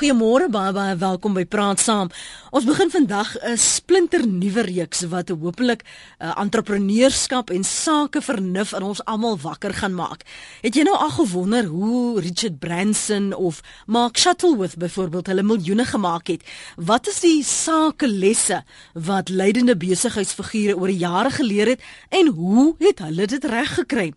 Goeiemôre baie baie welkom by Praat Saam. Ons begin vandag 'n splinter nuwe reeks wat hopelik uh, entrepreneurskap en sake vernuf in ons almal wakker gaan maak. Het jy nou al gewonder hoe Richard Branson of Mark Shuttleworth byvoorbeeld hulle miljoene gemaak het? Wat is die sake lesse wat leidende besigheidsfigure oor jare geleer het en hoe het hulle dit reg gekry?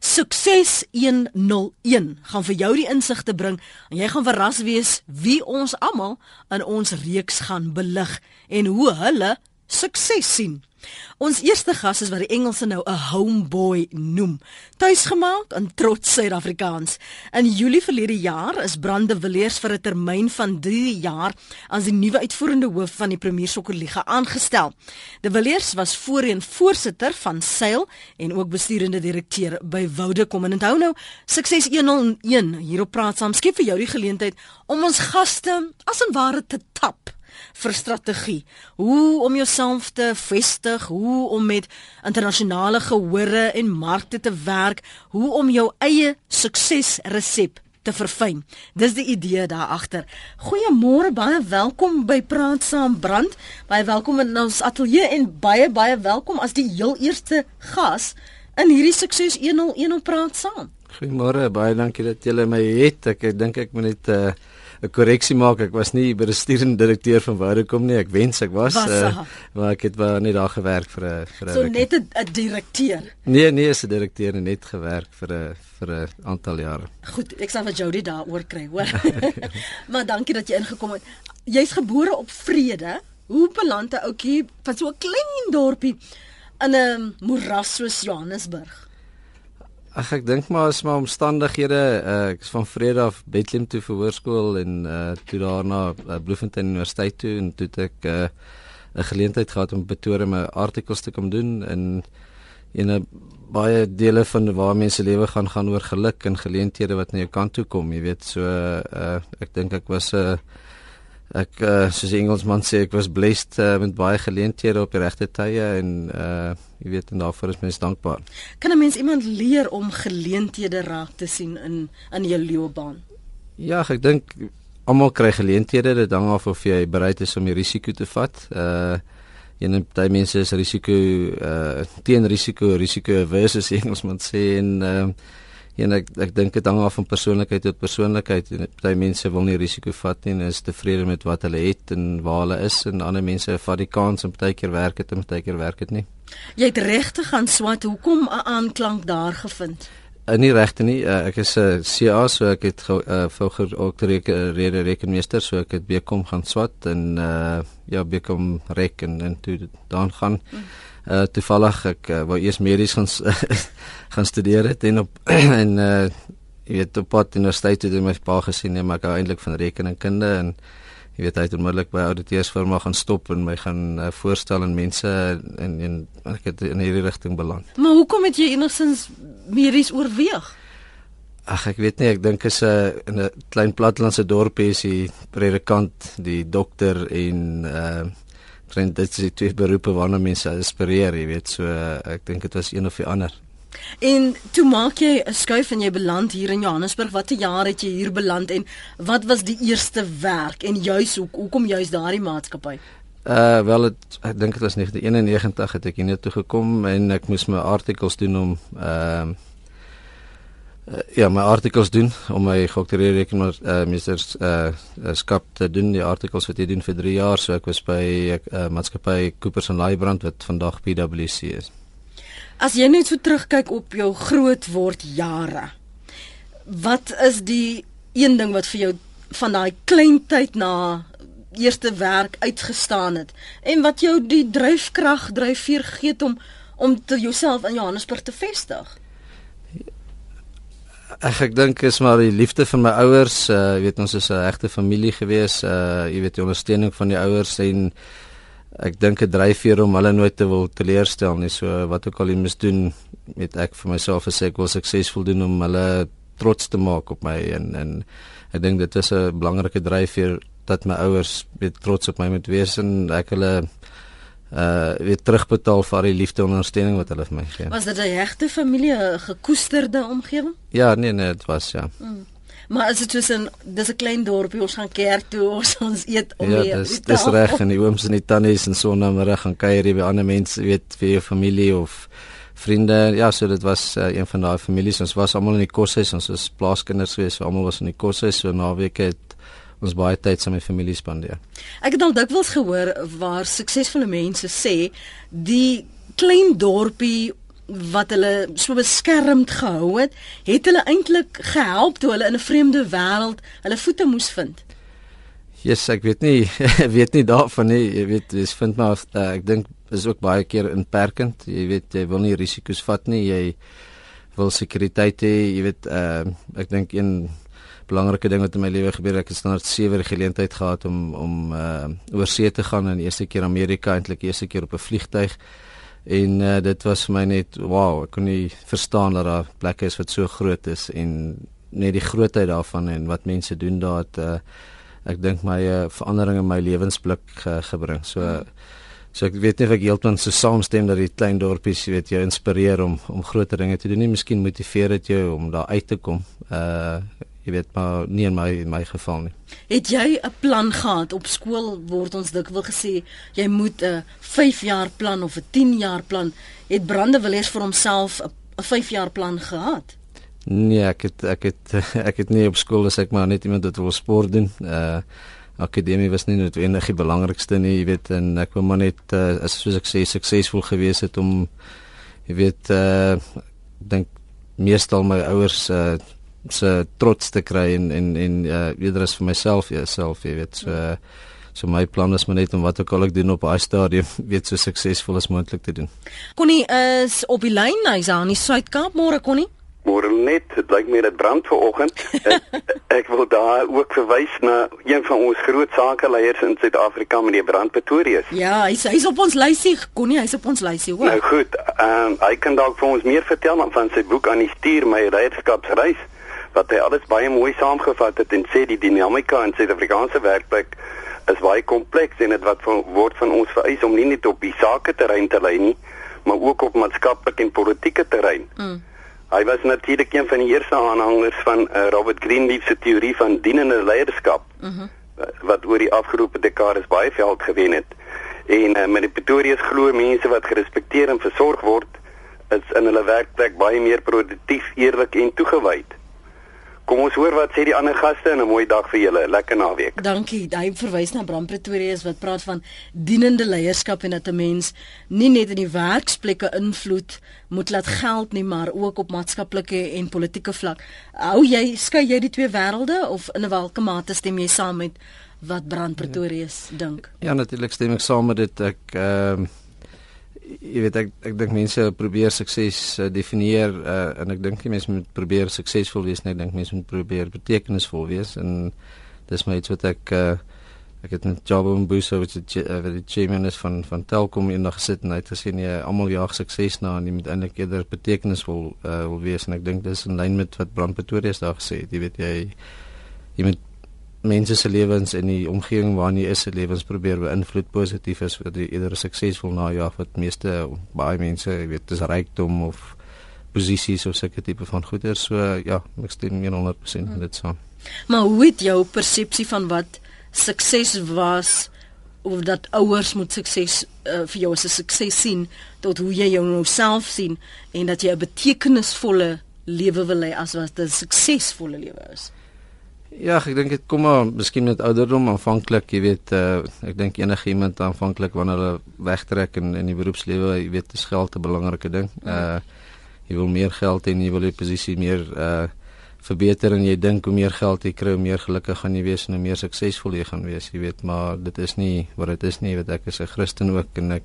Sukses 101 gaan vir jou die insigte bring en jy gaan verras wees wie ons almal in ons reeks gaan belig en hoe hulle sukses sien. Ons eerste gas is wat die Engelse nou 'n homeboy noem. Tuisgemaak en trots Suid-Afrikaans. In Julie verlede jaar is Brande Villiers vir 'n termyn van 3 jaar as die nuwe uitvoerende hoof van die Premier Sokkerliga aangestel. De Villiers was voorheen voorsitter van Sail en ook besturende direkteur by Woudekom en onthou nou, sukses 101 hier op praat saam skep vir jou die geleentheid om ons gaste as en ware te tap vir strategie. Hoe om jouself te vestig, hoe om met internasionale gehore en markte te werk, hoe om jou eie suksesresep te verfyn. Dis die idee daar agter. Goeiemôre, baie welkom by Praat Saam Brand. Baie welkom in ons ateljee en baie baie welkom as die heel eerste gas in hierdie Sukses 101 op Praat Saam. Goeiemôre, baie dankie dat julle my het. Ek dink ek moet net uh 'n korreksie maak. Ek was nie bestuurende direkteur van Vodacom nie. Ek wens ek was, was uh, maar ek het wel net daar gewerk vir 'n vir 'n So net 'n direkteur. Nee, nee, is 'n direkteur net gewerk vir 'n vir 'n aantal jare. Goed, ek sal vir Jody daaroor kry, hoor. maar dankie dat jy ingekom het. Jy's gebore op Vrede. Hoe beland 'n ouetjie van so 'n klein dorpie in 'n moeras soos Johannesburg? Ag ek dink maar is maar omstandighede uh, ek is van Vrede af Bethlehem toe vir hoërskool en uh, toe daarna uh, Bloemfontein Universiteit toe en toe ek 'n uh, geleentheid gehad om Pretoria my artikels te kom doen in in 'n baie dele van waar mense lewe gaan gaan oor geluk en geleenthede wat na jou kant toe kom jy weet. So uh, ek dink ek was 'n uh, ek uh, soos die Engelsman sê ek was blessed uh, met baie geleenthede op die regte tye en uh jy weet en daarvoor is mens dankbaar. Kan 'n mens iemand leer om geleenthede raak te sien in in jou loopbaan? Ja, ek dink almal kry geleenthede, dit hang af of jy bereid is om die risiko te vat. Uh en baie mense is risiko uh teen risiko, risiko versus Engelsman sê en uh Ja, ek ek dink dit hang af van persoonlikheid tot persoonlikheid. Party mense wil nie risiko vat nie en is tevrede met wat hulle het en waar hulle is en ander mense vat die kans om partykeer werk het en partykeer werk dit nie. Jy het regte gaan swat. Hoekom 'n aanklank daar gevind? Uh, nie regte nie. Uh, ek is 'n uh, CA so ek het uh, vir ook rede rekenmeester so ek het bekom gaan swat en uh, ja bekom reken en toe dan gaan. Mm uh toevallig ek uh, wou eers medies gaan gaan studeer het en op en uh jy weet op pad universiteit het my pa gesien nee maar ek hou eintlik van rekeningkunde en jy weet hy het onmiddellik by auditeursfirma gaan stop en my gaan uh, voorstel aan mense en en ek het in hierdie rigting beland. Maar hoekom het jy enigsins medies oorweeg? Ag ek weet nie ek dink is 'n uh, in 'n klein platlandse dorpie is die predikant, die dokter en uh want dit is die twee beroepe waarna mense aspireer, jy weet, so ek dink dit was een of die ander. En toe maak jy 'n skuif en jy beland hier in Johannesburg. Watter jaar het jy hier beland en wat was die eerste werk en juis hoe hoekom juis daardie maatskappy? Uh wel het, ek dink dit was 1991 het ek hier toe gekom en ek moes my artikels doen om ehm uh, uh, ja, my artikels doen om my gedoktoreerde rekenaar uh, meester uh, skap te doen die artikels wat jy doen vir 3 jaar so ek was by uh, maatskappy Coopers and Lybrand wat vandag PwC is. As jy net so terugkyk op jou groot word jare. Wat is die een ding wat vir jou van daai klein tyd na eerste werk uitgestaan het en wat jou die dryfkrag dryfveer gee om om te jouself in Johannesburg te vestig? Ek ek dink is maar die liefde van my ouers, uh weet ons is 'n regte familie gewees, uh jy weet die ondersteuning van die ouers en ek dink dit dryf vir om hulle nooit te wil teleurstel nie. So wat ook al jy mis doen, met ek vir myself as ek wil suksesvol doen om hulle trots te maak op my en en ek dink dit is 'n belangrike dryfveer dat my ouers weet trots op my moet wees en ek hulle uh weer terugbetaal vir al die liefde en ondersteuning wat hulle vir my gee. Was dit 'n regte familie, gekoesterde omgewing? Ja, nee nee, dit was ja. Hmm. Maar as dit soos 'n dis 'n klein dorpie, ons gaan kerk toe, ons ons eet om ja, weer. dis dis reg en die ooms en die tannies en so maar gaan kuier by ander mense, weet vir jou familie of vriende. Ja, so dit was uh, een van daai families. Ons was almal in die koshuis, ons was plaaskinders gewees, so almal was in die koshuis so naweke het ons baie tyd saam met familie spandeer. Ek het al dikwels gehoor waar suksesvolle mense sê die klein dorpie wat hulle so beskermd gehou het, het hulle eintlik gehelp toe hulle in 'n vreemde wêreld hulle voete moes vind. Yes, ek weet nie weet nie daarvan nie. Jy weet, dis vind maar uh, ek dink is ook baie keer inperkend. Jy weet, jy wil nie risiko's vat nie. Jy wil sekuriteit hê. Jy weet, uh, ek dink een belangrike ding wat in my lewe gebeur het, ek het standaard 7 geleentheid gehad om om uh, oor see te gaan in eerste keer Amerika, eintlik eerste keer op 'n vliegtyg. En uh, dit was vir my net wow, ek kon nie verstaan dat daar plekke is wat so groot is en net die grootheid daarvan en wat mense doen daar het uh, ek dink my uh, verandering in my lewensblik uh, gebring. So so ek weet nie of ek heeltemal so saamstem dat die klein dorpies, weet, jou inspireer om om groter dinge te doen nie. Miskien motiveer dit jou om daar uit te kom. Uh jy weet maar nie in my in my geval nie. Het jy 'n plan gehad op skool word ons dikwels gesê jy moet 'n 5 jaar plan of 'n 10 jaar plan. Het Brandewilliers vir homself 'n 5 jaar plan gehad? Nee, ek het ek het ek het nie op skool as ek maar net iemand wat wil sport doen. Uh akademie was nie noodwendig die belangrikste nie, jy weet, en ek wou maar net uh, as soos ek sê suksesvol gewees het om jy weet uh dink meestal my ouers uh se trots te kry en en en uh, eerder as vir myself jouself jy weet so uh, so my plan is maar net om wat ook al ek doen op daai stadium weet so suksesvol as moontlik te doen. Connie is op die lyn hy's aan die Suid-Kaap môre Connie. Môre net, dit lyk my dit brand vanoggend. ek, ek wil daar ook verwys na een van ons groot sakeleiers in Suid-Afrika meneer Brand Pretorius. Ja, hy's hy's op ons lysie Connie, hy's op ons lysie hoor. Nou goed, ehm um, hy kan dalk vir ons meer vertel van sy boek aan die stuur my leierskapsreis wat hy alles baie mooi saamgevat het en sê die dinamika in Suid-Afrikaanse werkplek is baie kompleks en dit wat van, word van ons vereis om nie net op die sake terrein te lei nie, maar ook op maatskaplike en politieke terrein. Mm. Hy was natuurlik een van die eerste aanhangers van uh, Robert Greenleaf se teorie van dienende leierskap. Mm -hmm. wat oor die afgelope dekades baie veld gewen het. En uh, met die Pretorius glo mense wat gerespekteer en versorg word is in hulle werkplek baie meer produktief, eerlik en toegewyd. Kom ons hoor wat sê die ander gaste en 'n mooi dag vir julle. Lekker naweek. Dankie. Hy verwys na Bram Pretorius wat praat van dienende leierskap en dat 'n mens nie net in die werksplekke invloed moet laat geld nie, maar ook op maatskaplike en politieke vlak. Hou jy skei jy die twee wêrelde of in 'n watter mate stem jy saam met wat Bram Pretorius ja. dink? Ja, natuurlik stem ek saam met dit. Ek ehm uh, jy weet ek ek dink mense probeer sukses uh, definieer uh, en ek dink mense moet probeer suksesvol wees net ek dink mense moet probeer betekenisvol wees en dis my iets wat ek uh, ek het met Job en Buso wat die uh, wat die chairman is van van Telkom eendag gesit en hy het gesê nee almal jaag sukses na en jy moet eintlik eerder betekenisvol uh, wil wees. En ek dink dis in lyn met wat Brand Pretoria daar gesê het. Jy weet jy jy moet mense se lewens en die omgewing waarin jy is se lewens probeer beïnvloed positief is vir die eerder suksesvol najag wat meeste baie mense weet dis rykdom of posisies of sulke tipe van goeder. So ja ek stem 100% met dit saam. Maar hoe het jou persepsie van wat sukses was of dat ouers moet sukses uh, vir jou as 'n sukses sien tot hoe jy jou nou self sien en dat jy 'n betekenisvolle lewe wil hê as wat 'n suksesvolle lewe is Ja, ek dink dit kom maar miskien met ouderdom aanvanklik, jy weet, uh, ek dink enige iemand aanvanklik wanneer hulle wegtrek in in die beroepslewe, jy weet, is geld 'n belangrike ding. Uh jy wil meer geld en jy wil jou posisie meer uh verbeter en jy dink hoe meer geld jy kry, hoe meer gelukkig gaan jy wees en hoe meer suksesvol jy gaan wees, jy weet, maar dit is nie wat dit is nie, weet ek is 'n Christen ook en ek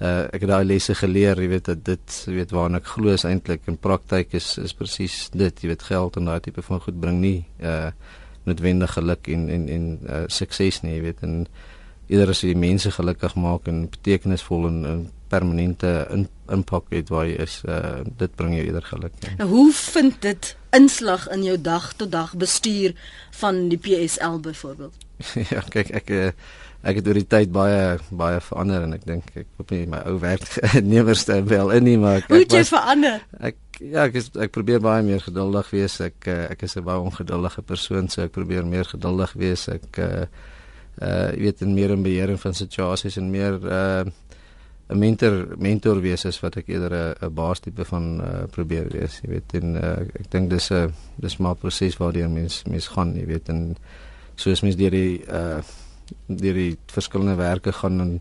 uh ek het daai lesse geleer, jy weet dat dit jy weet waarna ek glo is eintlik in praktyk is is presies dit, jy weet geld en daai tipe van goed bring nie uh noodwendig geluk en en en uh, sukses nie, jy weet en eerder as jy mense gelukkig maak en betekenisvol en, en permanente in, impak het waar jy is, uh dit bring jou eerder geluk. Ja. Nou hoe vind dit inslag in jou dag tot dag bestuur van die PSL byvoorbeeld? ja, kyk ek uh, ek het oor die tyd baie baie verander en ek dink ek hoop nie my ou werknemers te wel in nie maar ek, Hoe het jy verander? Ek ja, ek is, ek probeer baie meer geduldig wees. Ek uh, ek is 'n baie ongeduldige persoon, so ek probeer meer geduldig wees. Ek uh uh jy weet in meer in beheer van situasies en meer uh 'n mentor mentor wees is wat ek eerder 'n baas tipe van uh probeer wees, jy weet en uh, ek dink dis 'n dis maar proses waardeur mens mens gaan, jy weet en soos mens deur die uh deur die verskillende werke gaan en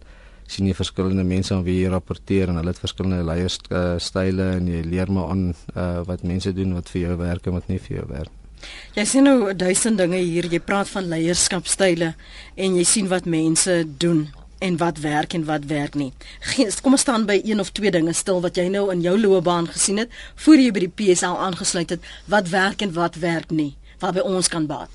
sien jy verskillende mense aan wie jy rapporteer en hulle het verskillende leierstyle uh, en jy leer maar aan uh, wat mense doen wat vir jou werk en wat nie vir jou werk. Jy sien nou duisend dinge hier. Jy praat van leierskapstyle en jy sien wat mense doen en wat werk en wat werk nie. Geen, kom ons staan by een of twee dinge stil wat jy nou in jou loopbaan gesien het voor jy by die PSL aangesluit het. Wat werk en wat werk nie? Wat by ons kan baat.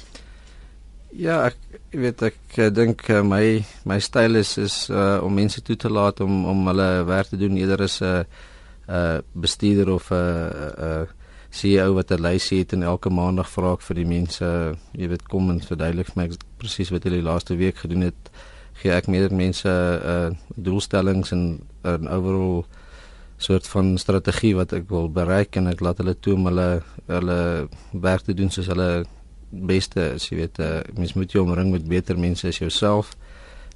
Ja, ek weet ek uh, dink uh, my my styl is is uh, om mense toe te laat om om hulle werk te doen eerder as 'n uh, uh, bestuurder of 'n uh, uh, CEO wat 'n lysie het en elke maandag vra ek vir die mense, jy weet kom en verduidelik vir my presies wat hulle die laaste week gedoen het. Gee ek meer mense uh, doelstellings en 'n overall soort van strategie wat ek wil bereik en ek laat hulle toe om hulle hulle werk te doen soos hulle beste is, jy weet, uh, mens moet jou omring met beter mense as jouself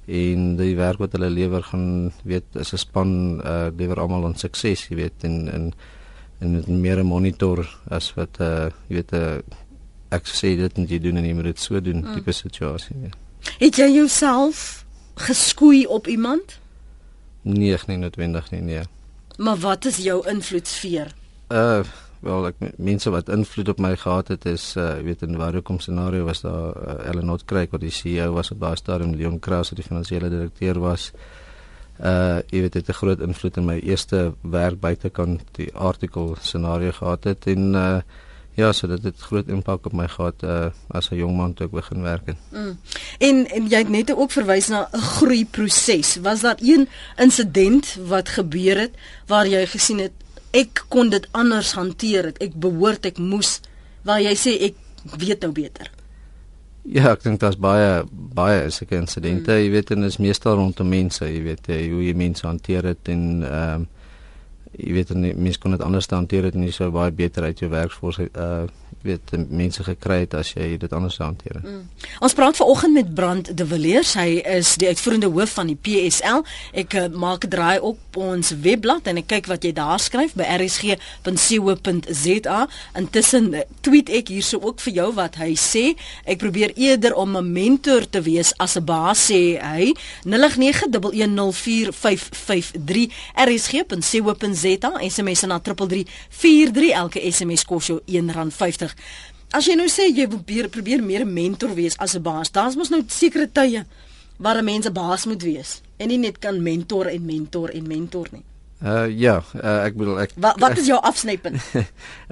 en die werk wat hulle lewer gaan weet is 'n span uh lewer almal aan sukses, jy weet, en en en met meer monitor as wat uh jy weet uh, ek sê dit en jy doen en jy moet dit so doen mm. tipe situasie. Ja. Het jy jouself geskoei op iemand? Nee, nie noodwendig nie, nee. Maar wat is jou invloedsfeer? Uh wel ek mense wat invloed op my gehad het is uh weet in watter kom scenario was daar uh, Ellen Notkreek wat die CEO was op daai stadium Leon Kraus wat die finansiële direkteur was. Uh jy weet dit het 'n groot invloed in my eerste werk buitekant die artikel scenario gehad het. En uh ja so dit het groot impak op my gehad uh as 'n jong man toe ek begin werk het. Mm. en en jy het net ook verwys na 'n groei proses was daar een insident wat gebeur het waar jy gesien het ek kon dit anders hanteer het. Ek behoort ek moes waar jy sê ek weet nou beter. Ja, ek dink daar's baie baie sulke insidente, hmm. jy weet en is meestal rondom mense, jy weet jy, hoe jy mense hanteer het en ehm um, jy weet en mense kon dit anders hanteer het en jy sou baie beter uit jou werksfors uh weet mense gekry het as jy dit anders hanteer. Mm. Ons praat vanoggend met Brand de Villiers. Hy is die uitvoerende hoof van die PSL. Ek uh, maak draai op ons webblad en ek kyk wat jy daar skryf by rsg.co.za. Intussen uh, tweet ek hierso ook vir jou wat hy sê. Ek probeer eerder om 'n mentor te wees as 'n baas sê hy. 0891104553 rsg.co.za. SMS na 3343 elke SMS kos jou R1.50 nodig. As jy nou sê jy probeer probeer meer 'n mentor wees as 'n baas, daar's mos nou sekere tye waar 'n mens 'n baas moet wees en nie net kan mentor en mentor en mentor nie. Uh ja, uh, ek bedoel ek Wat wat is jou afsnypunt?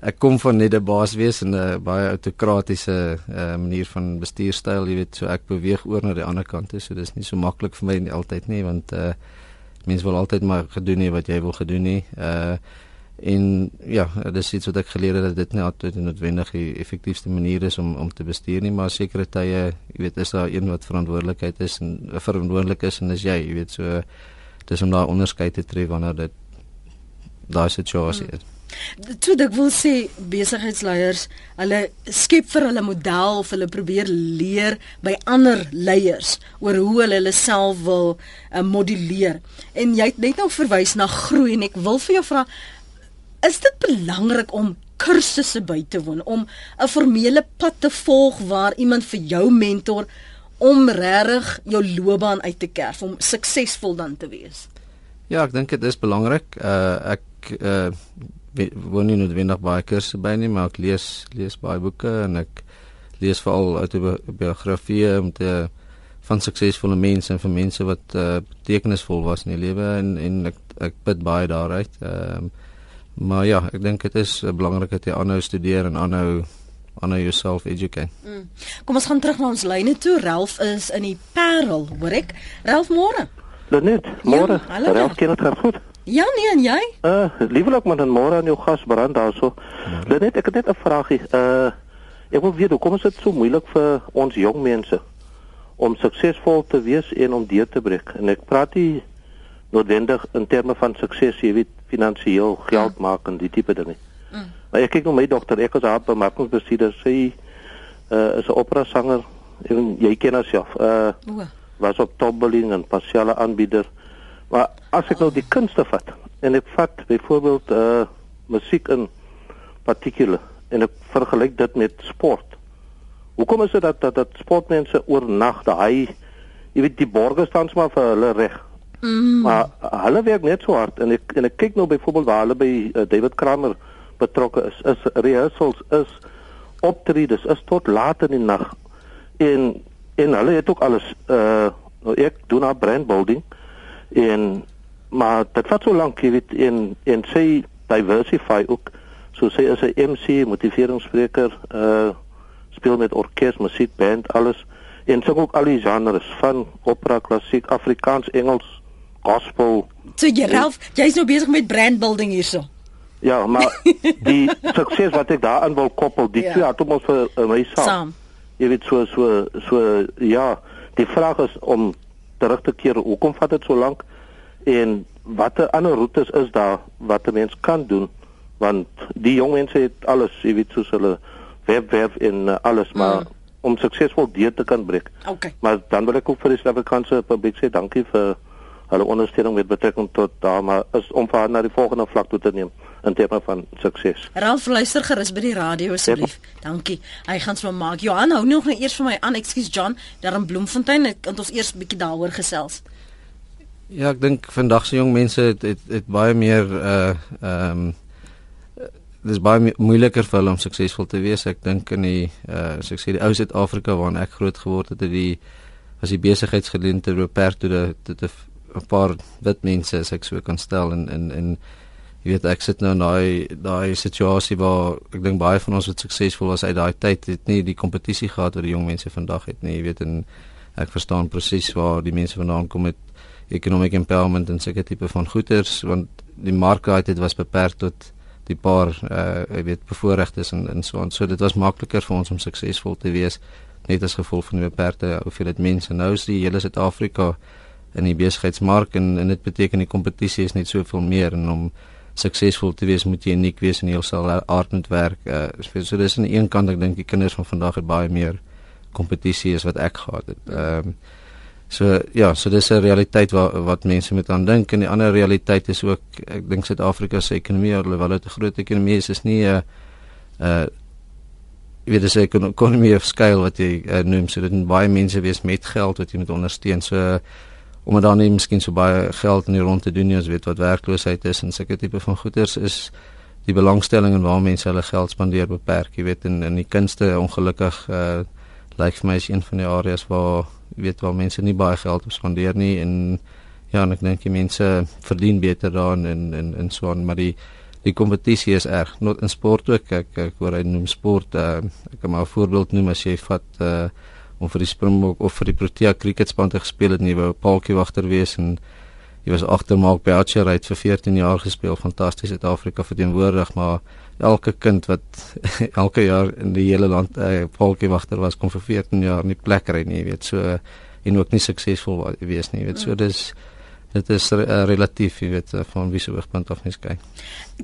ek kom van net 'n baas wees en 'n baie autokratiese uh, manier van bestuurstyl, jy weet, so ek beweeg oor na die ander kant toe, so dis nie so maklik vir my altyd nie want uh mense wil altyd maar gedoen hê wat jy wil gedoen hê. Uh En ja, dis iets wat ek geleer het dat dit nie altyd noodwendig die effektiefste manier is om om te bestuur nie, maar sekere tye, jy weet, is daar een wat verantwoordelikheid is en verantwoordelik is en dis jy, jy weet, so dis om daai onderskeid te tref wanneer dit daai situasie is. Toe ek wil sê besigheidsleiers, hulle skep vir hulle model of hulle probeer leer by ander leiers oor hoe hulle hulle self wil uh, moduleer. En jy het net nou verwys na groei en ek wil vir jou vra is dit belangrik om kursusse by te woon om 'n formele pad te volg waar iemand vir jou mentor om regtig jou loopbaan uit te kerf om suksesvol dan te wees. Ja, ek dink dit is belangrik. Uh ek uh woon nie noodwendig baie kursusse by nie, maar ek lees lees baie boeke en ek lees veral autobiografieë om te van suksesvolle mense en vir mense wat uh betekenisvol was in die lewe en en ek ek bid baie daaruit. Ehm uh, Maar ja, ek dink dit is belangrik dat jy aanhou studeer en aanhou aanhou jouself educate. Mm. Kom ons gaan terug na ons lyne toe. Ralph is in die Parel, hoor ek? Ralph môre. Net, môre. Ja, Ralph, kan dit goed? Ja, nee en jy? Uh, lievelik met 'n môre aan jou gas brand daarso. Net ek het net 'n vraagie. Uh ek wil weet hoekom is dit so moeilik vir ons jong mense om suksesvol te wees en om deur te breek? En ek praat nie noodwendig in terme van sukses, jy weet, finansiëel geld mm. maak en die tipe dinge. Mm. Maar ek kyk nou my dogter, ek is haar bemarkingsbestuurder. Sy uh, is 'n opera sanger. Jy ken haar self. Uh O. was op topbeling en pasiale aanbieder. Maar as ek nou die kunste vat en ek vat byvoorbeeld uh musiek in particular en ek vergelyk dit met sport. Hoekom is dit dat dat, dat sportmense oornag daai jy weet die borgers staan maar vir hulle reg. Mm. Maar hulle werk net so hard en ek en ek kyk nou byvoorbeeld waar hulle by uh, David Kramer betrokke is. Is rehearsals is optredes is tot laat in die nag. En en hulle het ook alles uh nou ek doen haar brand building en maar dit vat so lank jy weet en en sy diversify ook so sy is 'n MC motiveringsspreker uh speel met orkes, musiek, band, alles en sy ook al die genres van opera, klassiek, Afrikaans, Engels, gospel. So jy Ralf, jy's nou besig met brand building hierso. Ja, maar die sukses wat ek daaraan wil koppel, die Ja. twee atoms vir uh, my saam. Saam. Jy weet so so so ja, die vraag is om terug te keer. Hoekom vat dit so lank? En watter ander roetes is daar wat 'n mens kan doen? Want die jong mense het alles, jy weet soos hulle webwerf en uh, alles, maar Mm. om suksesvol deur te kan breek. Okay. Maar dan wil ek ook vir die Suid-Afrikaanse publiek sê dankie vir hulle ondersteuning met betrekking tot daar, maar is om vir haar na die volgende vlak toe te neem in terme van sukses. Ralf luister gerus by die radio asseblief. Dankie. Hy gaan so maak. Johan hou nog net eers vir my aan. Ekskuus John, daar in Bloemfontein. Ek kan ons eers 'n bietjie daaroor gesels. Ja, ek dink vandag se jong mense het het, het baie meer uh ehm um, dis baie me- moeiliker vir hulle om suksesvol te wees. Ek dink in die uh so ek sê die ou Suid-Afrika waarin ek groot geword het, het die was die besigheidsgeleenthede beperk tot 'n tot 'n 'n paar wit mense as ek so kan stel en en en jy weet ek sit nou in daai daai situasie waar ek dink baie van ons wat suksesvol was uit daai tyd het nie die kompetisie gehad wat die jong mense vandag het nie, jy weet en ek verstaan presies waar die mense vandaan kom met economic empowerment en seker tipe van goederes want die markheid was beperk tot die paar uh jy weet bevoorregtes en en so aan. So dit was makliker vir ons om suksesvol te wees net as gevolg van die beperkte hoeveelheid mense. Nou is die hele Suid-Afrika in die besigheidsmark en en dit beteken die kompetisie is net soveel meer en om suksesvol te wees moet jy uniek wees en jy sal hard moet werk. Uh so, so dis aan die een kant ek dink die kinders van vandag het baie meer kompetisie as wat ek gehad het. Ehm um, So ja, so dis 'n realiteit wat wat mense moet aan dink en die ander realiteit is ook ek dink Suid-Afrika se ekonomie alhoewel dit 'n groot ekonomie is, is nie 'n uh jy weet dis 'n ekon- economy of scale wat jy uh, noem, so dit moet baie mense wees met geld wat jy moet ondersteun. So om dan nie miskien so baie geld in die rond te doen nie as weet wat werkloosheid is en sulke tipe van goederes is die belangstelling en waar mense hulle geld spandeer beperk, jy weet in in die kunste ongelukkig uh lyk vir my is een van die areas waar jy weet waar mense nie baie geld op spandeer nie en ja, en ek dink die mense verdien beter daarin en en en so aan, maar die die kompetisie is erg. Not in sport ook. Ek ek hoor hy noem sport uh ek kan maar 'n voorbeeld noem as jy vat uh om vir die Springbok of vir die Protea cricketspan te gespeel het en jy wou 'n paaltjie wagter wees en jy was agter Mark Boucher hy het vir 14 jaar gespeel, fantasties Suid-Afrika verteenwoordig, maar elke kind wat elke jaar in die hele land 'n uh, paaltjie wagter was kom vir 14 jaar nie plek kry nie, jy weet, so en ook nie suksesvol wees nie, jy weet. So dis dit is re, uh, relatief, jy weet, uh, van wie se oogpunt af mens kyk.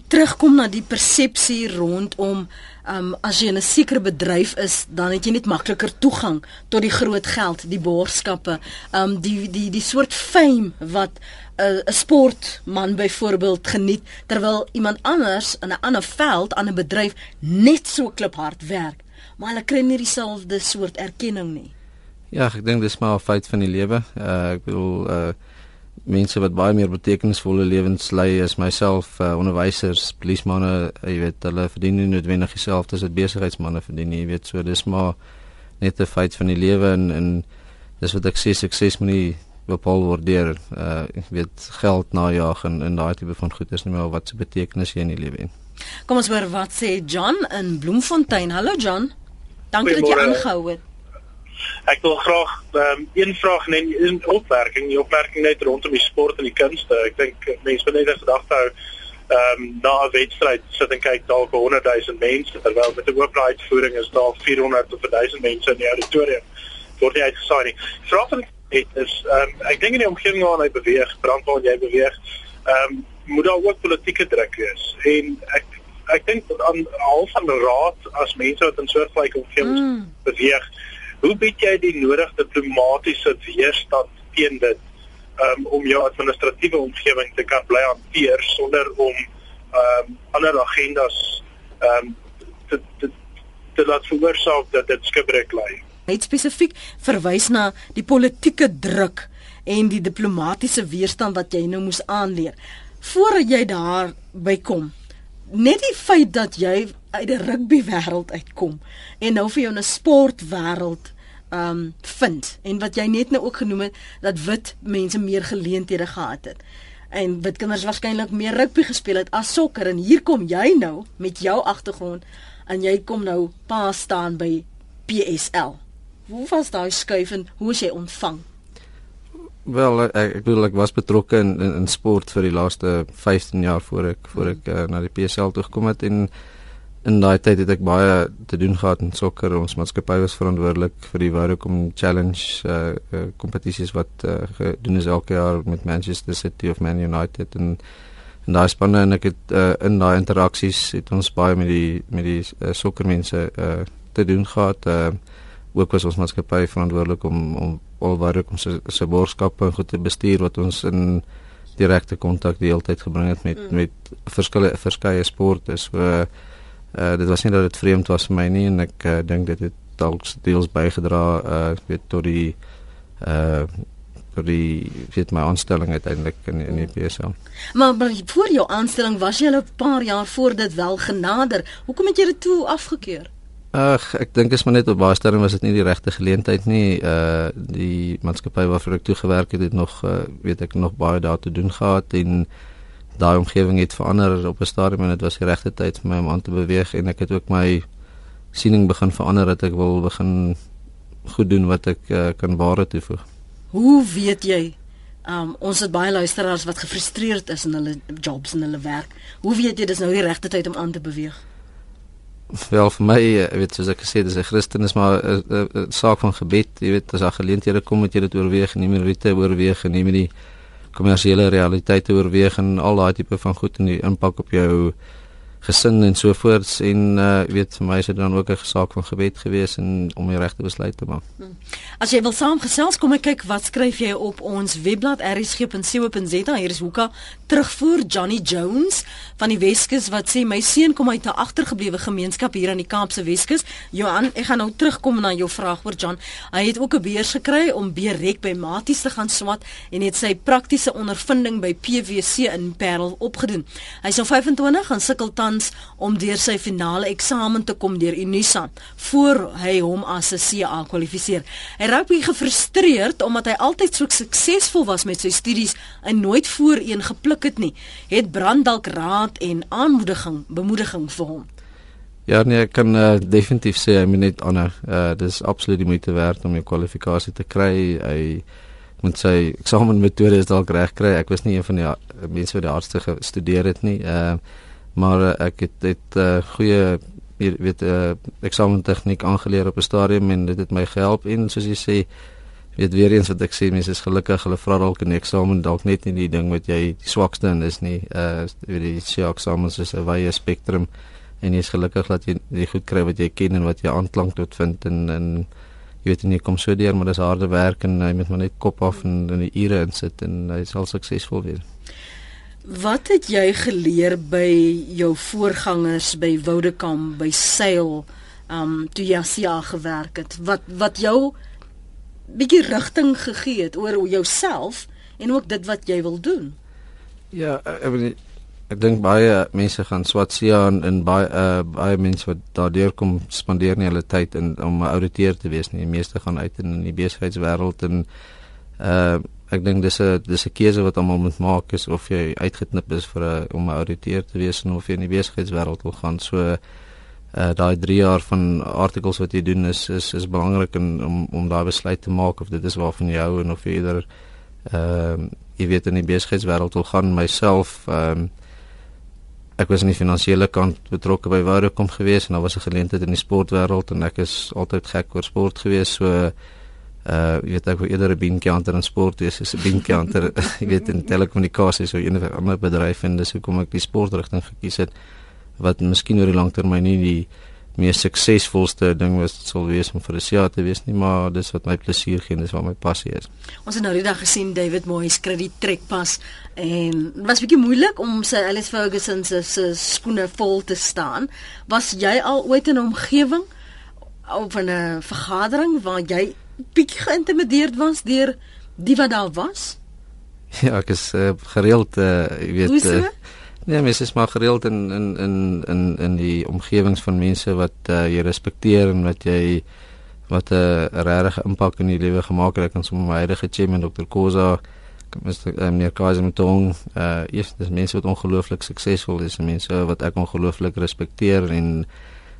Terugkom na die persepsie rondom um as jy in 'n sekere bedryf is, dan het jy net makliker toegang tot die groot geld, die borgskappe, um die die die soort fame wat 'n uh, sportman byvoorbeeld geniet terwyl iemand anders in 'n ander veld 'n bedryf net so kliphard werk, maar hulle kry nie dieselfde soort erkenning nie. Ja, ek dink dis maar 'n feit van die lewe. Uh ek bedoel uh mense wat baie meer betekenisvolle lewens lei as myself, uh, onderwysers, polismanne, jy weet, hulle verdien nie noodwendig dieselfde as wat besigheidsmense verdien nie, jy weet, so dis maar net 'n feit van die lewe en en dis wat ek sê sukses moet nie bepaal word deur uh ek weet geld najag en en daai tipe van goed is nie maar wat se betekenis jy in die lewe het. Kom ons hoor wat sê John in Bloemfontein. Hallo John. Dankie dat jy aangehou het. Ek wil graag um, een vraag net in opmerking, die opmerking net rondom die sport en die kunste. Ek dink eh, mense moet net in gedagte hou ehm um, na 'n wedstryd sit en kyk dalk 100 000 mense terwyl met 'n oop uitvoering is daar 400 of 1000 mense in die auditorium. Word nie uitgesaai nie. Vraag ek het is ehm um, ek dink in die omgewing waarin hy beweeg, brand waarin jy beweeg, ehm um, moet daar ook politieke druk wees. En ek ek dink aan al van raad as mense wat in soortgelyke omgewings mm. beweeg. Hoe bied jy die nodige diplomatiese weerstand teen dit um, om jou administratiewe omgewing te kan bly hanteer sonder om um, ander agendas um, te, te te laat veroorsaak dat dit skibreek lê. Net spesifiek verwys na die politieke druk en die diplomatisiese weerstand wat jy nou moes aanleer voordat jy daar by kom. Net die feit dat jy uit die rugby wêreld uitkom en nou vir jou 'n sportwêreld um vind. En wat jy net nou ook genoem het dat wit mense meer geleenthede gehad het. En wit kinders waarskynlik meer rugby gespeel het as sokker. En hier kom jy nou met jou agtergrond en jy kom nou pa staan by PSL. Hoe was daai skuif en hoe is jy ontvang? Wel ek ek bedoel ek was betrokke in, in in sport vir die laaste 15 jaar voor ek voor ek uh, na die PSL toe gekom het. En in daai tyd het ek baie te doen gehad in sokker. Ons maatskappy was verantwoordelik vir die Vodacom Challenge uh, uh kompetisies wat uh, gedoen is elke jaar met Manchester City of Man United en en daai spanne en ek het uh, in daai interaksies het ons baie met die met die uh, sokkermense uh te doen gehad. Uh ook was ons maatskappy verantwoordelik om om al Vodacom se se borgskappe goed te bestuur wat ons in direkte kontak die hele tyd gebring het met mm. met verskillende verskeie sporte. So uh, Uh dit was nie dat dit vreemd was vir my nie en ek uh, dink dit het dalk deels bygedra uh weet tot die uh tot die weet my aanstelling uiteindelik in in die PSL. Maar, maar voor jou aanstelling was jy al 'n paar jaar voor dit wel genader. Hoekom het jy dit toe afgekeur? Ag, ek dink is maar net op baie stadium was dit nie die regte geleentheid nie. Uh die maatskappy waarvoor ek toe gewerk het, het nog uh, weet ek nog baie daar te doen gehad en daai omgewing het verander op 'n stadium en dit was die regte tyd vir my om aan te beweeg en ek het ook my siening begin verander dat ek wil begin goed doen wat ek uh, kan ware toevoeg. Hoe weet jy? Um ons het baie luisteraars wat gefrustreerd is in hulle jobs en hulle werk. Hoe weet jy dis nou die regte tyd om aan te beweeg? Wel vir my, jy eh, weet soos ek gesê het, dis 'n Christen is maar 'n saak van gebed. Jy weet as daar geleenthede kom, moet jy dit oorweeg en nie meer rite oorweeg en nie meer die kommersiële realiteite oorweeg en al daai tipe van goed in die impak op jou gesin en so voorts en uh weet vir my is dit dan ook 'n saak van gebed gewees en om die regte besluit te maak. Hmm. As jy wil saamgesels kom ek kyk wat skryf jy op ons webblad rsg.co.za hier is hoeka terugvoer Johnny Jones van die Weskus wat sê my seun kom uit 'n agtergeblewe gemeenskap hier aan die Kaapse Weskus. Johan, ek gaan nou terugkom na jou vraag oor John. Hy het ook 'n beurs gekry om Berek by Maties te gaan swat en het sy praktiese ondervinding by PwC in Parel opgedoen. Hy's nou 25 en sukkel tans om deur sy finale eksamen te kom deur Unisa voor hy hom as 'n CA kwalifiseer. Hy raak baie gefrustreerd omdat hy altyd so suksesvol was met sy studies en nooit voorheen gepluk het nie. Het brand dalk raad en aanmoediging, bemoediging vir hom. Ja nee, ek kan uh, definitief sê hy moet net ander. Uh dis absoluut die moeite werd om jou kwalifikasie te kry. Hy moet sy eksamenmetode is dalk reg kry. Ek was nie een van die mense wat die hardste gestudeer het nie. Uh maar uh, ek het het uh, goeie weet uh, eksamen tegniek aangeleer op 'n stadium en dit het my gehelp en soos jy sê weet weer eens wat ek sê mense is gelukkig hulle vra dalk in die eksamen dalk net nie die ding wat jy die swakste in is nie. Uh weet die CA eksamen is 'n wye spektrum en jy is gelukkig dat jy die goed kry wat jy ken en wat jy aanklank tot vind en en jy weet nie kom so deur maar dis harde werk en jy moet maar net kop af en in die ure insit en jy sal suksesvol wees Wat het jy geleer by jou voorgangers by Woudekam by Sail um toe jy Asia gewerk het? Wat wat jou bietjie rigting gegee het oor jouself en ook dit wat jy wil doen? Ja, ek ek, ek dink baie mense gaan Swatsia en, en baie uh, baie mense wat daardeur kom spandeer nie hulle tyd in om 'n ouditeur te wees nie. Die meeste gaan uit in die besigheidswêreld en uh ek dink dis 'n dis 'n keuse wat almal moet maak is of jy uitgeknip is vir 'n om 'n ouditeur te wees of jy in die besigheidswêreld wil gaan. So uh daai 3 jaar van artikels wat jy doen is is is belangrik in, om om daai besluit te maak of dit is waarvan jy hou en of jy eerder ehm uh, jy weet in die besigheidswêreld wil gaan myself ehm um, ek was in die finansiële kant betrokke by Vodacom gewees en daar was 'n geleentheid in die sportwêreld en ek is altyd gek oor sport gewees so uh jy weet ek wou eerder 'n beancounter in sport wees as 'n beancounter jy weet in telekommunikasie so een of ander bedryf en dis hoekom ek die sportrigting gekies het wat miskien oor die lang termyn nie die mees suksesvolste ding was sal wees om vir 'n jaar te wees nie, maar dis wat my plesier gee en dis wat my passie is. Ons het nou die dag gesien David Moyes kry die trekpas en dit was bietjie moeilik om sy Alice Ferguson se se skoene vol te staan. Was jy al ooit in 'n omgewing of 'n vergadering waar jy bietjie geïntimideerd was deur die wat daar was? Ja, ek is uh, gereeld uh, jy weet Hoe uh, Nee, mens is maar gereeld in in in in in die omgewings van mense wat uh, jy respekteer en wat jy wat 'n uh, regte impak in jou lewe gemaak het. Ek kan sommer my huidige chairman Dr. Koza, Mr. Uh, meneer Kaiser Mtong, uh eers dis mense wat ongelooflik suksesvol is, mense wat ek ongelooflik respekteer en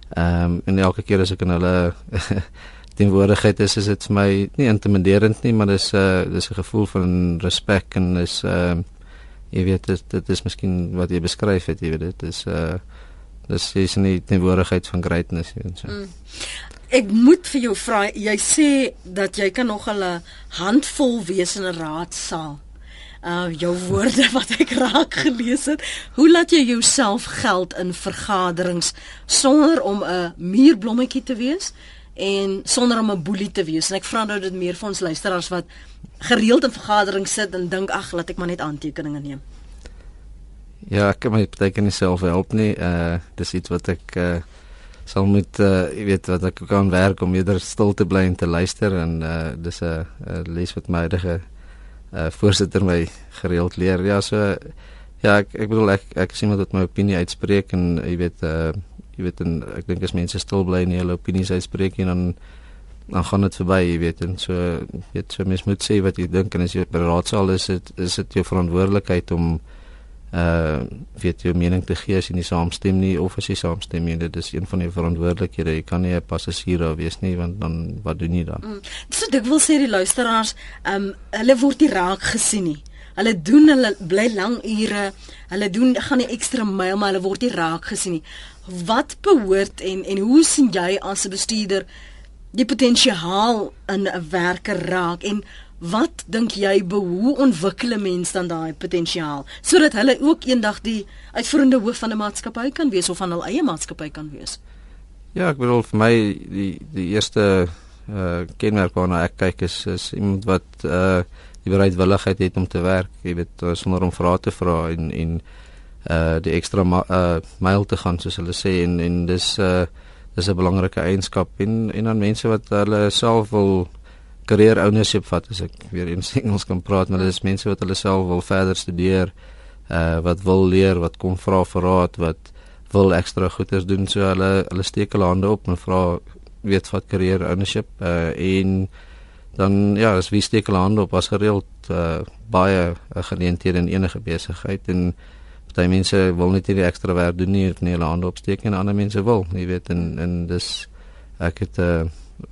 ehm um, en elke keer as ek in hulle teenwoordigheid is, is dit vir my nie intimiderend nie, maar dis 'n uh, dis 'n gevoel van respek en is ehm uh, jy weet dit dit is miskien wat jy beskryf het, jy weet dit is uh dis is nie teenwoordigheid van greatness en so. Mm. Ek moet vir jou vra, jy sê dat jy kan nog 'n handvol wees in 'n raadsaal. Uh jou woorde wat ek raak gelees het. Hoe laat jy jouself geld in vergaderings sonder om 'n muurblommetjie te wees en sonder om 'n boelie te wees? En ek vra nou dit meer vir ons luisteraars wat gereeld in vergaderings sit en dink ag, laat ek maar net aantekeninge neem. Ja, ek kan my beteken nie self help nie. Uh dis iets wat ek uh sal moet uh jy weet wat ek kan werk om eerder stil te bly en te luister en uh dis 'n les wat my huidige uh voorsitter my gereeld leer. Ja, so ja, ek ek bedoel ek ek sien wat my opinie uitspreek en jy weet uh jy weet en ek dink as mense stil bly en hulle opinies uitspreek en dan dan gaan dit verby, jy weet, en so weet so mens moet sê wat jy dink en as jy by raadsaal is, dit is dit jou verantwoordelikheid om uh weet jou mening te gee as jy nie saamstem nie of as jy saamstem nie, dit is een van die verantwoordelikhede. Jy kan nie 'n passasier daar wees nie want dan wat doen jy dan? Mm. So dit wil sê die luisteraars, um, hulle word nie raak gesien nie. Hulle doen hulle bly lang ure. Hulle doen gaan nie ekstra myl maar hulle word nie raak gesien nie. Wat behoort en en hoe sien jy as 'n bestuurder die potensiaal in 'n werker raak en wat dink jy hoe ontwikkel 'n mens dan daai potensiaal sodat hulle ook eendag die uitvoerende hoof van 'n maatskappy kan wees of van hul eie maatskappy kan wees? Ja, ek bedoel vir my die die eerste uh kenmerk waarna ek kyk is is iemand wat uh die bereidwilligheid het om te werk, jy weet, sonder om vrae te vra en en uh die ekstra uh myl te gaan soos hulle sê en en dis uh dis 'n belangrike eienskap en en dan mense wat hulle self wil career ownership vat as ek weer in Engels kan praat maar dis mense wat hulle self wil verder studeer uh wat wil leer wat kom vra vir raad wat wil ekstra goeders doen. So hulle hulle steek hulle hande op en vra weet wat career ownership uh en dan ja as wie steek hulle hande op as gereeld uh baie uh, geleenthede in enige besigheid en Party mense wil net hierdie ekstra werk doen nie, nie hulle hande opsteek en ander mense wil, jy weet en en dis ek het 'n uh,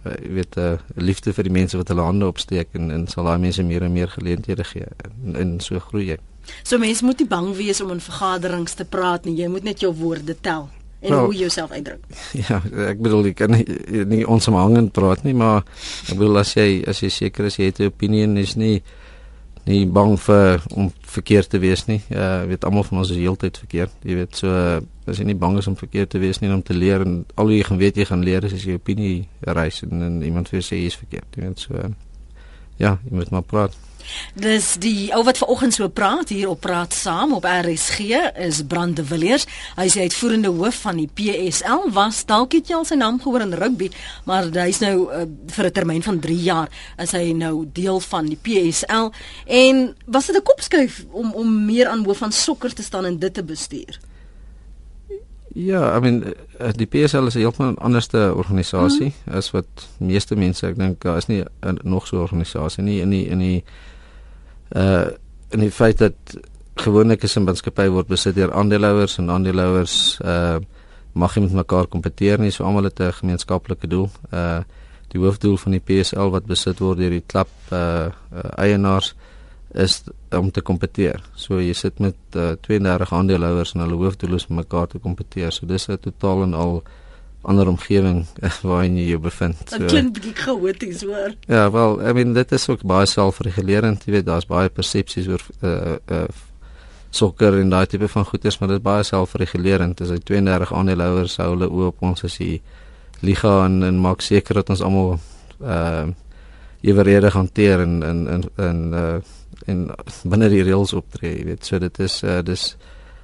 eh, weet 'n uh, liefde vir die mense wat hulle hande opsteek en en sal daai mense meer en meer geleenthede gee en, en so groei jy. So mense moet nie bang wees om in vergaderings te praat nie, jy moet net jou woorde tel en well, hoe jy jouself uitdruk. Ja, ek bedoel ek kan nie, nie ons hangend praat nie, maar ek bedoel as jy as jy seker is jy het 'n opinie en is nie nie bang vir om verkeerd te wees nie. Ja, uh, weet almal van ons is heeltyd verkeerd. Jy weet so uh, as jy nie bang is om verkeerd te wees nie om te leer en al jy gaan weet jy gaan leer is as jy opinie reis en, en iemand vir sê jy is verkeerd. Jy weet so uh, ja, jy moet maar praat. Dis die ou wat vanoggend so praat hier op praat saam op RSG is Brande Villiers. Hy is uitvoerende hoof van die PSL. Was dalk het jy al sy naam gehoor in rugby, maar hy's nou uh, vir 'n termyn van 3 jaar is hy nou deel van die PSL en was dit 'n kopskuif om om meer aan hoof van sokker te staan en dit te bestuur? Ja, I mean eh, die PSL is 'n heeltemal anderste organisasie mm -hmm. as wat meeste mense ek dink daar is nie uh, nog so 'n organisasie nie in die in die uh in die feit dat gewoonlik 'n maatskappy word besit deur aandeelhouers en aandeelhouers uh mag nie met mekaar kompeteer nie, so almal het 'n gemeenskaplike doel. Uh die hoofdoel van die PSL wat besit word deur die klub uh, uh eienaars is om te kompeteer. So jy sit met uh, 32 aandeelhouers en hulle hoofdoel is om mekaar te kompeteer. So dis 'n totaal en al ander omgewing waarin jy jou bevind. So, dit klink bietjie chaoties hoor. Ja, wel, I mean dit is ook baie selfregulerend, jy weet, daar's baie persepsies oor uh uh sokker en daai tipe van goeders, maar dit is baie selfregulerend. Dis hy 32 aandeelhouers hou hulle oop ons as die liga en en maak seker dat ons almal uh eweredig hanteer en en en en uh en binne die reëls optree, jy weet. So dit is uh dis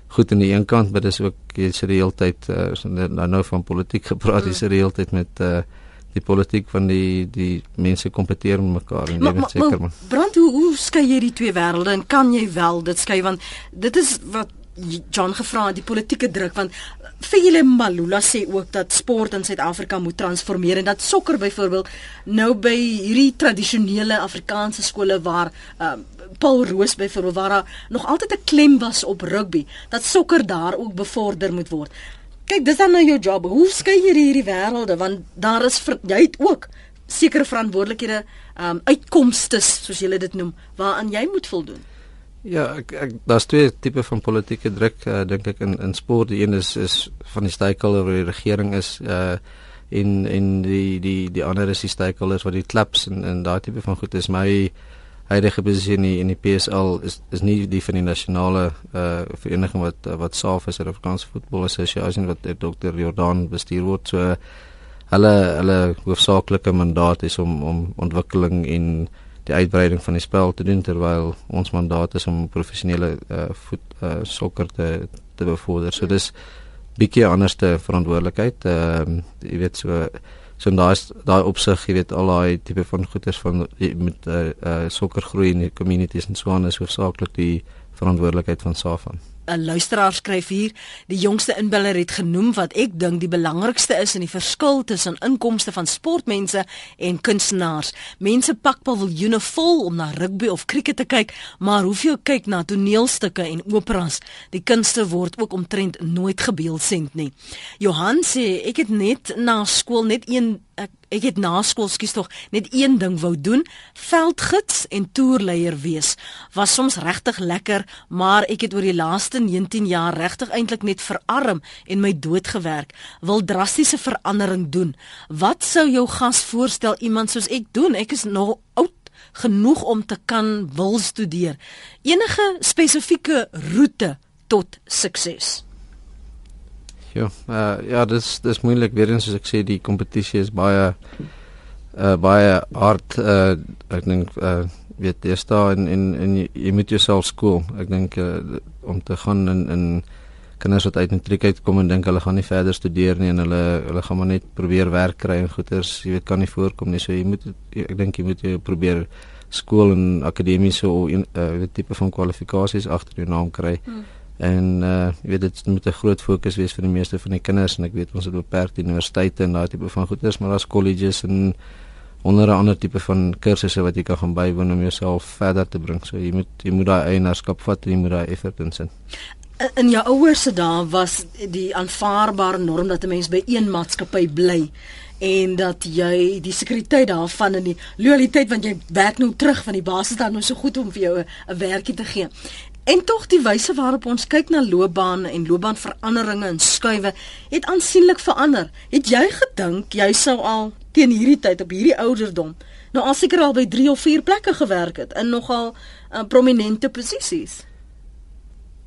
goed aan die een kant, maar dis ook jy sê die hele tyd uh nou nou van politiek gepraat, jy sê die hele tyd met uh die politiek van die die mense kompeteer met mekaar en weet seker maar brand hoe hoe skei jy die twee wêrelde en kan jy wel dit skei? Want dit is wat John gevra die politieke druk want Phile Malula sê ook dat sport in Suid-Afrika moet transformeer en dat sokker byvoorbeeld nou by hierdie tradisionele Afrikaanse skole waar um, Paul Roos byvoorbeeld waar daar nog altyd 'n klem was op rugby dat sokker daar ook bevorder moet word. Kyk, dis dan nou jou job. Hoe skei jy hierdie wêrelde want daar is jy het ook sekere verantwoordelikhede um uitkomste soos jy dit noem waaraan jy moet voldoen. Ja, ek, ek daar's twee tipe van politieke druk uh, dink ek in in sport. Die een is is van die stakeholder wat die regering is uh in in die die die ander is die stakeholders wat die clubs en en daai tipe van goed is my huidige posisie in die, in die PSL is is nie die van die nasionale uh vereniging wat wat SAF is, die Afrikaanse Football Association wat Dr. Jordan bestuur word. So hulle hulle hoofsaaklike mandaat is om om ontwikkeling en die uitbreiding van die spel te doen terwyl ons mandaat is om professionele uh, voet uh, sokker te te bevorder. So dis bietjie anderste verantwoordelikheid. Ehm uh, jy weet so so daai daai opsig, jy weet al daai tipe van goeders van met uh, uh sokker groei in die communities en so aan is hoofsaaklik die verantwoordelikheid van SAFA. 'n luisteraar skryf hier, die jongste inbeller het genoem wat ek dink die belangrikste is in die verskil tussen inkomste van sportmense en kunstenaars. Mense pak paviljoene vol om na rugby of krieket te kyk, maar hoeveel kyk na toneelstukke en operas? Die kunste word ook omtrent nooit gebeeldsend nie. Johan sê ek het net na skool net een ek ek het na skool skies tog net een ding wou doen, veldgids en toerleier wees. Was soms regtig lekker, maar ek het oor die laaste 19 jaar regtig eintlik net verarm en my dood gewerk. Wil drastiese verandering doen. Wat sou jou gas voorstel iemand soos ek doen? Ek is nog oud genoeg om te kan wil studeer. Enige spesifieke roete tot sukses. Ja, uh, ja, dis dis moeilik weer eens soos ek sê die kompetisie is baie uh baie hard uh ek dink uh weet jy staan in in in jy, jy moet jouself skool. Ek dink uh, om te gaan in in kinders wat uit matriek uitkom en dink hulle gaan nie verder studeer nie en hulle hulle gaan maar net probeer werk kry en goeders, jy weet kan nie voorkom nie. So jy moet ek dink jy moet jy probeer skool en akademiese of 'n uh, tipe van kwalifikasies agter jou naam kry. Hmm En uh jy weet dit moet 'n groot fokus wees vir die meeste van die kinders en ek weet ons het beperkte universiteite en daai tipe van goeders, maar daar's colleges en onder 'n ander tipe van kursusse wat jy kan gaan bywoon om jouself verder te bring. So jy moet jy moet daai eienaarskap vat en jy moet daai effort insit. In jou ouers se dae was die aanvaarbare norm dat 'n mens by een maatskappy bly en dat jy die sekuriteit daarvan en die loyaliteit want jy werk nou terug van die basis dan nou so goed om vir jou 'n werkie te gee. En tog die wyse waarop ons kyk na loopbane en loopbaanveranderinge en skuwe het aansienlik verander. Het jy gedink jy sou al teen hierdie tyd op hierdie ouderdom nou al seker al by 3 of 4 plekke gewerk het in nogal uh, prominente posisies?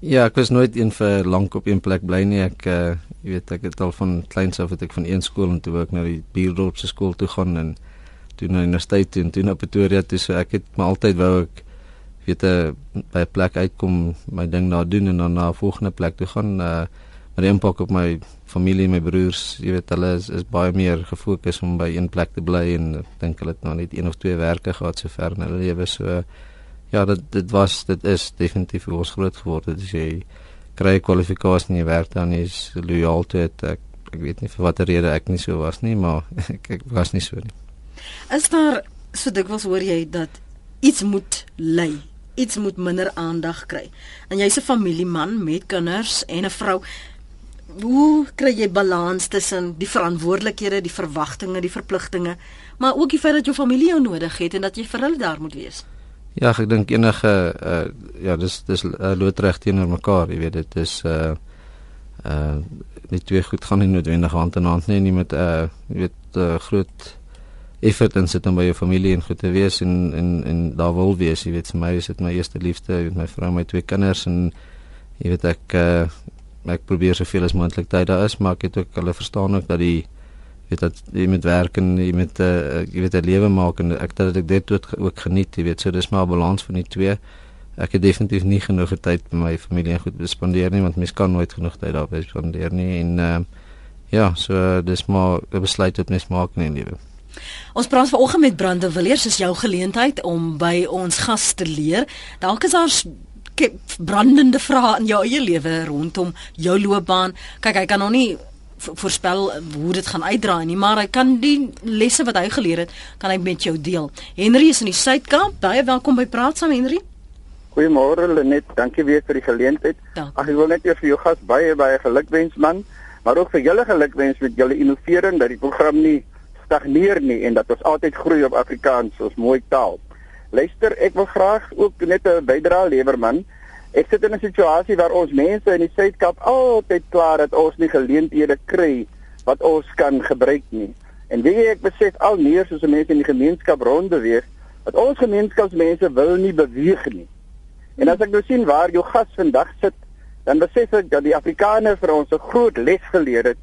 Ja, ek was nooit een vir lank op een plek bly nie. Ek uh, jy weet ek het al van kleins af het ek van een skool en toe ek na die Bierdorpse skool toe gaan en toe na universiteit toe en toe na Pretoria toe so ek het maar altyd wou ek weet 'n uh, by 'n plek uitkom, my ding daar doen en dan na 'n volgende plek toe gaan. Uh met die impak op my familie my broers, jy weet hulle is, is baie meer gefokus om by een plek te bly en ek dink hulle het nou net een of twee werke gehad sover in hulle lewe so ja, dit dit was dit is definitief hoe ons groot geword het. As jy kry kwalifikasie in jy werk dan is loyaal toe het ek ek weet nie vir watter rede ek nie so was nie, maar ek, ek was nie so nie. Is daar so dikwels hoor jy dat iets moet lei iets moet minder aandag kry. En jy's 'n familieman met kinders en 'n vrou. Hoe kry jy balans tussen die verantwoordelikhede, die verwagtinge, die verpligtinge, maar ook die feit dat jou familie jou nodig het en dat jy vir hulle daar moet wees? Ja, ek dink enige uh ja, dis dis uh, loodreg teenoor mekaar, jy weet dit is uh uh nie twee goed gaan nie noodwendig hand in hand nie, nie met uh jy weet uh, groot effort in sit om by jou familie en goed te wees en en en daar wil wees, jy weet vir my is dit my eerste liefde met my vrou, my twee kinders en jy weet ek uh, ek probeer soveel as moontlik tyd daar is, maar ek het ook hulle verstaan ook dat die weet dat jy met werk en jy met uh, jy weet 'n lewe maak en ek dat ek dit ook, ook geniet, jy weet, so dis maar 'n balans van die twee. Ek het definitief nie genoeg tyd met my familie en goed spandeer nie want mens kan nooit genoeg tyd daar spandeer nie en uh, ja, so dis maar 'n besluit wat mens maak in die lewe. Ons praat vanoggend met Brande Villiers, is jou geleentheid om by ons gas te leer. Dalk is daar brandende vrae in jou eie lewe rondom jou loopbaan. Kyk, hy kan nog nie voorspel hoe dit gaan uitdraai nie, maar hy kan die lesse wat hy geleer het, kan hy met jou deel. Henry is in die Suid-Kaap. Baie welkom by Praat saam Henry. Goeiemôre Lenet, dankie weer vir die geleentheid. Ag ek wil net vir jou gas baie baie gelukwens man, maar ook vir julle gelukwens met julle innovering dat die program nie stagneer nie en dat ons altyd groei op Afrikaans, ons mooi taal. Luister, ek wil graag ook net 'n bydrae lewer man. Ek sit in 'n situasie waar ons mense in die Suid-Kaap altyd klaar dat ons nie geleenthede kry wat ons kan gebruik nie. En weet jy ek besef al meer soos mense in die gemeenskap rondbeweeg dat ons gemeenskapsmense wil nie beweeg nie. En as ek nou sien waar jou gas vandag sit, dan besef ek dat die Afrikaners vir ons 'n groot les geleer het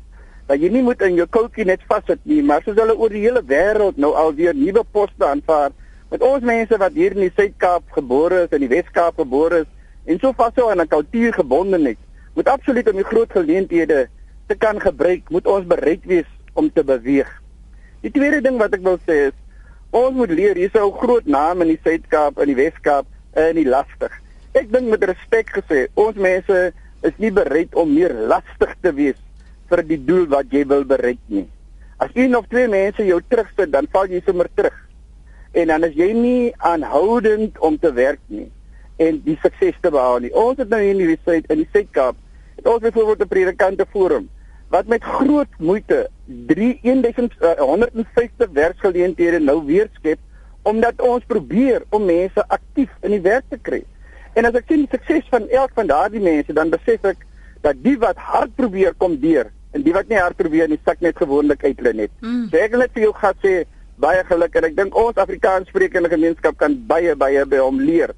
dat jy nie moet in jou koutjie net vassit nie, maar soos hulle oor die hele wêreld nou alweer nuwe poste aanvaar met ons mense wat hier in die Suid-Kaap gebore is en die Wes-Kaap gebore is en so vashou aan 'n kultuur gebonde net, moet absoluut om die groot geleenthede te kan gebruik, moet ons bereid wees om te beweeg. Die tweede ding wat ek wil sê is ons moet leer hier's 'n groot naam in die Suid-Kaap en die Wes-Kaap en die lastig. Ek dink met respek gesê, ons mense is nie bereid om meer lastig te wees vir die doel wat jy wil bereik nie. As een of twee mense jou terugsit, dan val jy sommer terug. En dan is jy nie aanhoudend om te werk nie en die sukses te behaal nie. Ons het nou hier in die Suid in die Suid-Kaap, het ons byvoorbeeld 'n predikante forum wat met groot moeite 3150 werksgeleenthede nou weer skep omdat ons probeer om mense aktief in die werk te kry. En as ek sien die sukses van elk van daardie mense, dan besef ek dat die wat hard probeer kom deur en die wat nie hard probeer nie, sak net gewoonlik uit hulle net. Mm. So ek wil net vir jou gas sê baie geluk en ek dink ons Afrikaans sprekende gemeenskap kan baie baie by hom leer.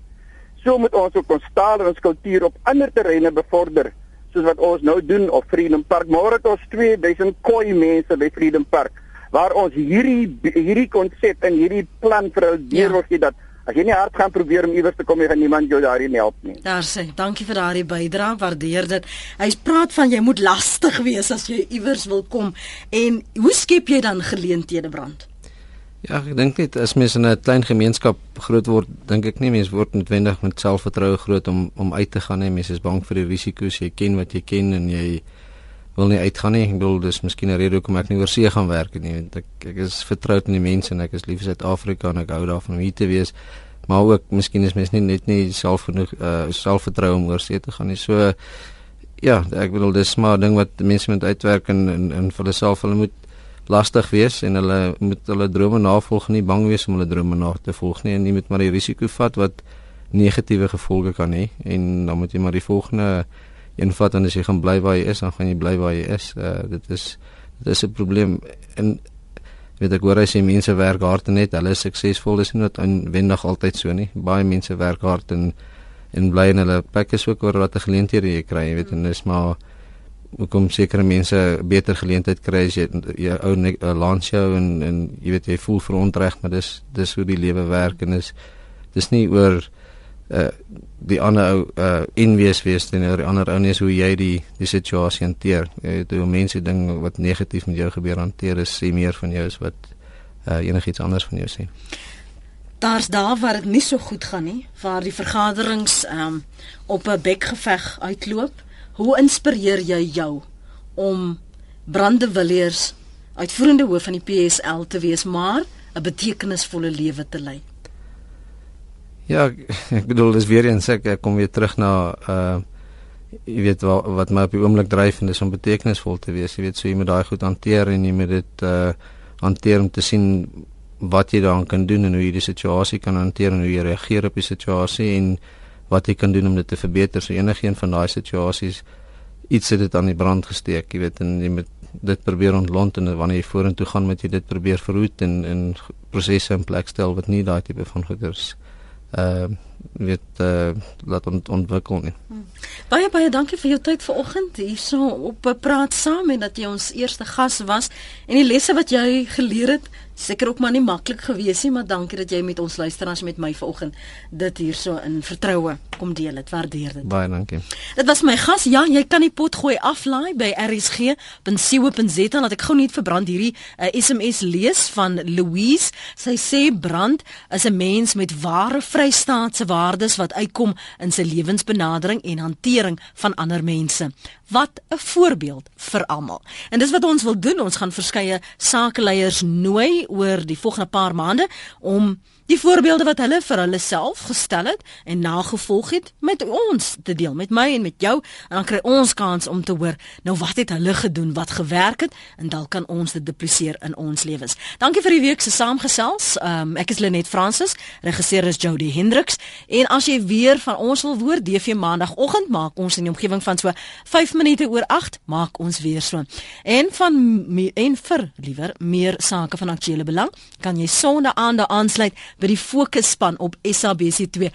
So moet ons ook ons taal en ons kultuur op ander terreine bevorder, soos wat ons nou doen op Freedom Park. Môre het ons 2000 koi mense by Freedom Park waar ons hierdie hierdie konsep en hierdie plan vir hulle deur wil gee dat as jy nie hard gaan probeer om iewers te kom, gaan niemand jou daarin help nie. Daar sê, dankie vir daardie bydrae, waardeer dit. Hy praat van jy moet lastig wees as jy iewers wil kom en hoe skep jy dan geleenthede brand? Ja, ek dink net as mens in 'n klein gemeenskap groot word, dink ek nie mens word noodwendig met selfvertroue groot om om uit te gaan nie. Mens is bang vir die risiko's. Jy ken wat jy ken en jy wil nie uitgaan nie. Ek bedoel dis miskien 'n rede hoekom ek nie oor see gaan werk nie. Want ek ek is vertroud met die mense en ek is lief vir Suid-Afrika en ek hou daarvan om hier te wees. Maar ook miskien is mens nie net nie self genoeg uh selfvertroue om oor see te gaan nie. So ja, ek bedoel dis maar 'n ding wat mense moet uitwerk en en, en vir hulle self hulle moet lastig wees en hulle moet hulle drome navolg nie bang wees om hulle drome na te volg nie en jy moet maar die risiko vat wat negatiewe gevolge kan hê en dan moet jy maar die volgende een vat en as jy gaan bly waar jy is dan gaan jy bly waar jy is. Uh, dit is dit is 'n probleem. En weet ek hoor as jy mense werk hard en net hulle is suksesvol. Dis nie net aanwendig altyd so nie. Baie mense werk hard en en bly in hulle plek is ook oor wat 'n geleenthede jy kry jy weet en dis maar hoekom sekere mense beter geleentheid kry as jy jou ou 'n launch jou en en jy weet jy voel verontreg maar dis dis hoe die lewe werk en is dis nie oor uh die ander ou uh inwees wees teenoor die ander ou nie is hoe jy die die situasie hanteer. Jy weet hoe mense ding wat negatief met jou gebeur hanteer is sê meer van jou is wat uh enigiets anders van jou sê. Daar's daar waar dit nie so goed gaan nie, waar die vergaderings um op 'n bekgeveg uitloop. Hoe inspireer jy jou om Brande Villiers uitvoerende hoof van die PSL te wees, maar 'n betekenisvolle lewe te lei? Ja, ek bedoel dis weer eens ek, ek kom weer terug na uh jy weet wat, wat my op die oomblik dryf en dis om betekenisvol te wees. Jy weet so jy moet daai goed hanteer en jy moet dit uh hanteer om te sien wat jy daaraan kan doen en hoe jy die situasie kan hanteer en hoe jy reageer op die situasie en wat jy kan doen om dit te verbeter. So enigeen van daai situasies iets het dit aan die brand gesteek, jy weet, en jy moet dit probeer ontlont en wanneer jy vorentoe gaan met jy dit probeer verhoed en en prosesse in plek stel wat nie daai tipe van goeders uh weet uh laat ont ontwikkel nie. Hmm. Baie baie dankie vir jou tyd vanoggend hierso op 'n praat saam en dat jy ons eerste gas was en die lesse wat jy geleer het seker ook maar nie maklik gewees nie, maar dankie dat jy met ons luisteraars met my vanoggend dit hierso in vertroue kom deel. Dit waardeer dit. Baie dankie. Dit was my gas. Ja, jy kan die pot gooi aflaai by rsg.co.za laat ek gou net verbrand hierdie uh, eh, SMS lees van Louise. Sy sê brand is 'n mens met ware vrystaatse waardes wat uitkom in sy lewensbenadering en hantering van ander mense wat 'n voorbeeld vir almal. En dis wat ons wil doen. Ons gaan verskeie sakeleiers nooi oor die volgende paar maande om die voorbeelde wat hulle vir hulle self gestel het en nagevolg het met ons te deel met my en met jou en dan kry ons kans om te hoor nou wat het hulle gedoen wat gewerk het en dalk kan ons dit dupliseer in ons lewens. Dankie vir die week se saamgesels. Um, ek is Lenet Fransis, regisseur is Jody Hendriks en as jy weer van ons wil hoor DV maandagooggend maak ons in die omgewing van so 5 minute oor 8 maak ons weer so. En van en vir liewer meer sake van aktuele belang kan jy sonde aande aansluit by die fokusspan op SABC2